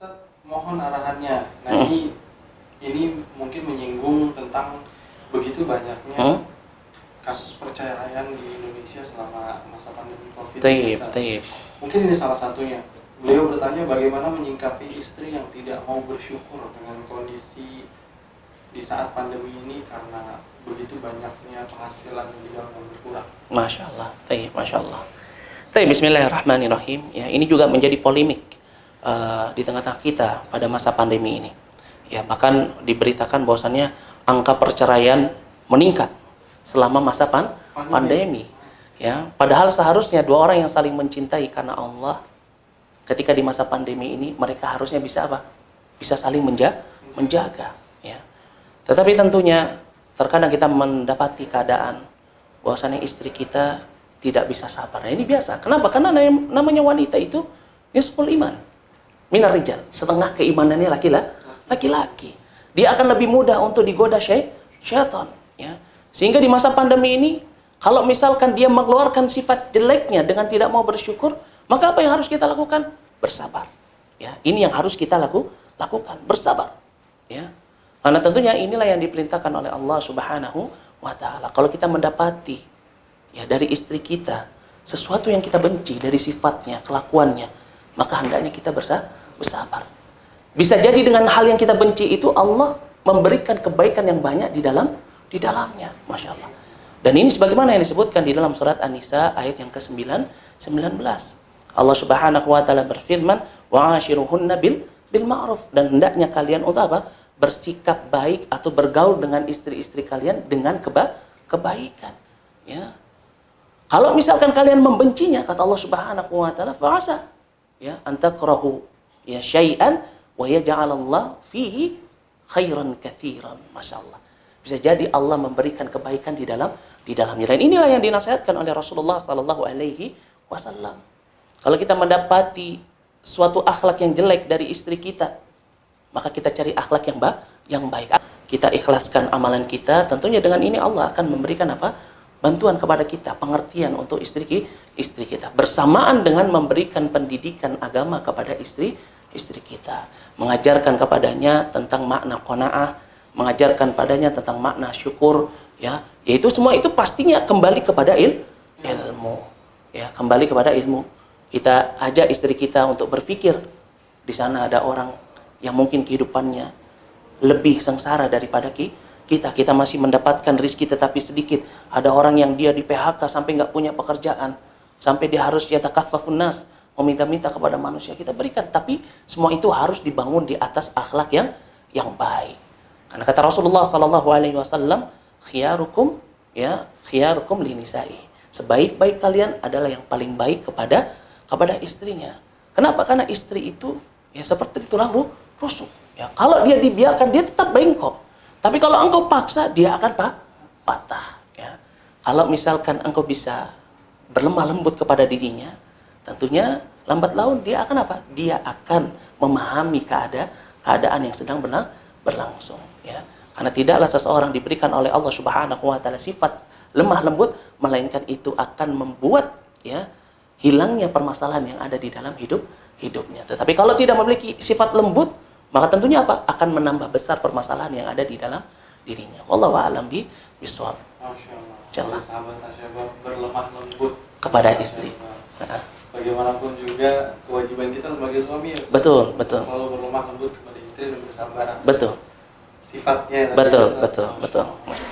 Ustaz, mohon arahannya. Nah Hmm. ini ini mungkin menyinggung tentang begitu banyaknya Hmm? kasus perceraian di Indonesia selama masa pandemi COVID. Taib, taib. Mungkin ini salah satunya. Beliau bertanya bagaimana menyingkapi istri yang tidak mau bersyukur dengan kondisi di saat pandemi ini karena begitu banyaknya penghasilan yang yang berkurang. Masya Allah, taib, Masya Allah. Taib, Bismillahirrahmanirrahim. Ya, ini juga menjadi polemik uh, di tengah-tengah kita pada masa pandemi ini. Ya, bahkan diberitakan bahwasannya angka perceraian meningkat selama masa pan- pandemi. Ya, padahal seharusnya dua orang yang saling mencintai karena Allah ketika di masa pandemi ini mereka harusnya bisa apa? Bisa saling menja- menjaga, ya. Tetapi tentunya terkadang kita mendapati keadaan bahwasannya istri kita tidak bisa sabar. Nah, ini biasa. Kenapa? Karena nam- namanya wanita itu nisful iman. Minar rijal, setengah keimanannya laki-laki. Laki-laki. Dia akan lebih mudah untuk digoda syai- syaitan, ya. Sehingga di masa pandemi ini kalau misalkan dia mengeluarkan sifat jeleknya dengan tidak mau bersyukur, maka apa yang harus kita lakukan? Bersabar. Ya, ini yang harus kita laku, lakukan, bersabar. Ya. Karena tentunya inilah yang diperintahkan oleh Allah Subhanahu wa taala. Kalau kita mendapati ya dari istri kita sesuatu yang kita benci dari sifatnya, kelakuannya, maka hendaknya kita bersa- bersabar. Bisa jadi dengan hal yang kita benci itu Allah memberikan kebaikan yang banyak di dalam di dalamnya, masya Allah. Dan ini sebagaimana yang disebutkan di dalam surat An-Nisa ayat yang ke-9 19. Allah Subhanahu wa taala berfirman, "Wa ashiruhunna bil bil ma'ruf." Dan hendaknya kalian untuk apa? Bersikap baik atau bergaul dengan istri-istri kalian dengan keba kebaikan. Ya. Kalau misalkan kalian membencinya, kata Allah Subhanahu wa taala, fa'asa ya antakrahu ya syai'an wa yaj'alallah fihi khairan katsiran. Masyaallah. Bisa jadi Allah memberikan kebaikan di dalam di dalamnya. Dan inilah yang dinasihatkan oleh Rasulullah sallallahu alaihi wasallam. Kalau kita mendapati suatu akhlak yang jelek dari istri kita, maka kita cari akhlak yang ba yang baik. Kita ikhlaskan amalan kita, tentunya dengan ini Allah akan memberikan apa? bantuan kepada kita, pengertian untuk istri istri kita. Bersamaan dengan memberikan pendidikan agama kepada istri istri kita, mengajarkan kepadanya tentang makna qanaah, mengajarkan padanya tentang makna syukur, ya. Yaitu semua itu pastinya kembali kepada il ilmu. Ya, kembali kepada ilmu. Kita ajak istri kita untuk berpikir di sana ada orang yang mungkin kehidupannya lebih sengsara daripada ki- kita. Kita masih mendapatkan rizki tetapi sedikit. Ada orang yang dia di PHK sampai nggak punya pekerjaan. Sampai dia harus yatakaffafun nas. Meminta-minta kepada manusia kita berikan. Tapi semua itu harus dibangun di atas akhlak yang yang baik. Karena kata Rasulullah Sallallahu Alaihi Wasallam, khiyarukum ya khiyarukum linisai. Sebaik-baik kalian adalah yang paling baik kepada kepada istrinya. Kenapa? Karena istri itu ya seperti tulang ru- rusuk. Ya, kalau dia dibiarkan dia tetap bengkok. Tapi kalau engkau paksa dia akan pa- patah. Ya. Kalau misalkan engkau bisa berlemah lembut kepada dirinya, tentunya lambat laun dia akan apa? Dia akan memahami keadaan keadaan yang sedang berlang- berlangsung. Ya. Karena tidaklah seseorang diberikan oleh Allah Subhanahu Wa Taala sifat lemah lembut, melainkan itu akan membuat ya hilangnya permasalahan yang ada di dalam hidup hidupnya. Tetapi kalau tidak memiliki sifat lembut, maka tentunya apa? Akan menambah besar permasalahan yang ada di dalam dirinya. Wallahu a'lam bi bisawab. Masya Allah. Insyaallah. Sahabat berlemah lembut Kepada istri. Nah, Bagaimanapun juga kewajiban kita sebagai suami ya. Betul, betul. Selalu berlemah lembut kepada istri dan bersabar. Betul. Sifatnya. Betul, betul, betul. Allah.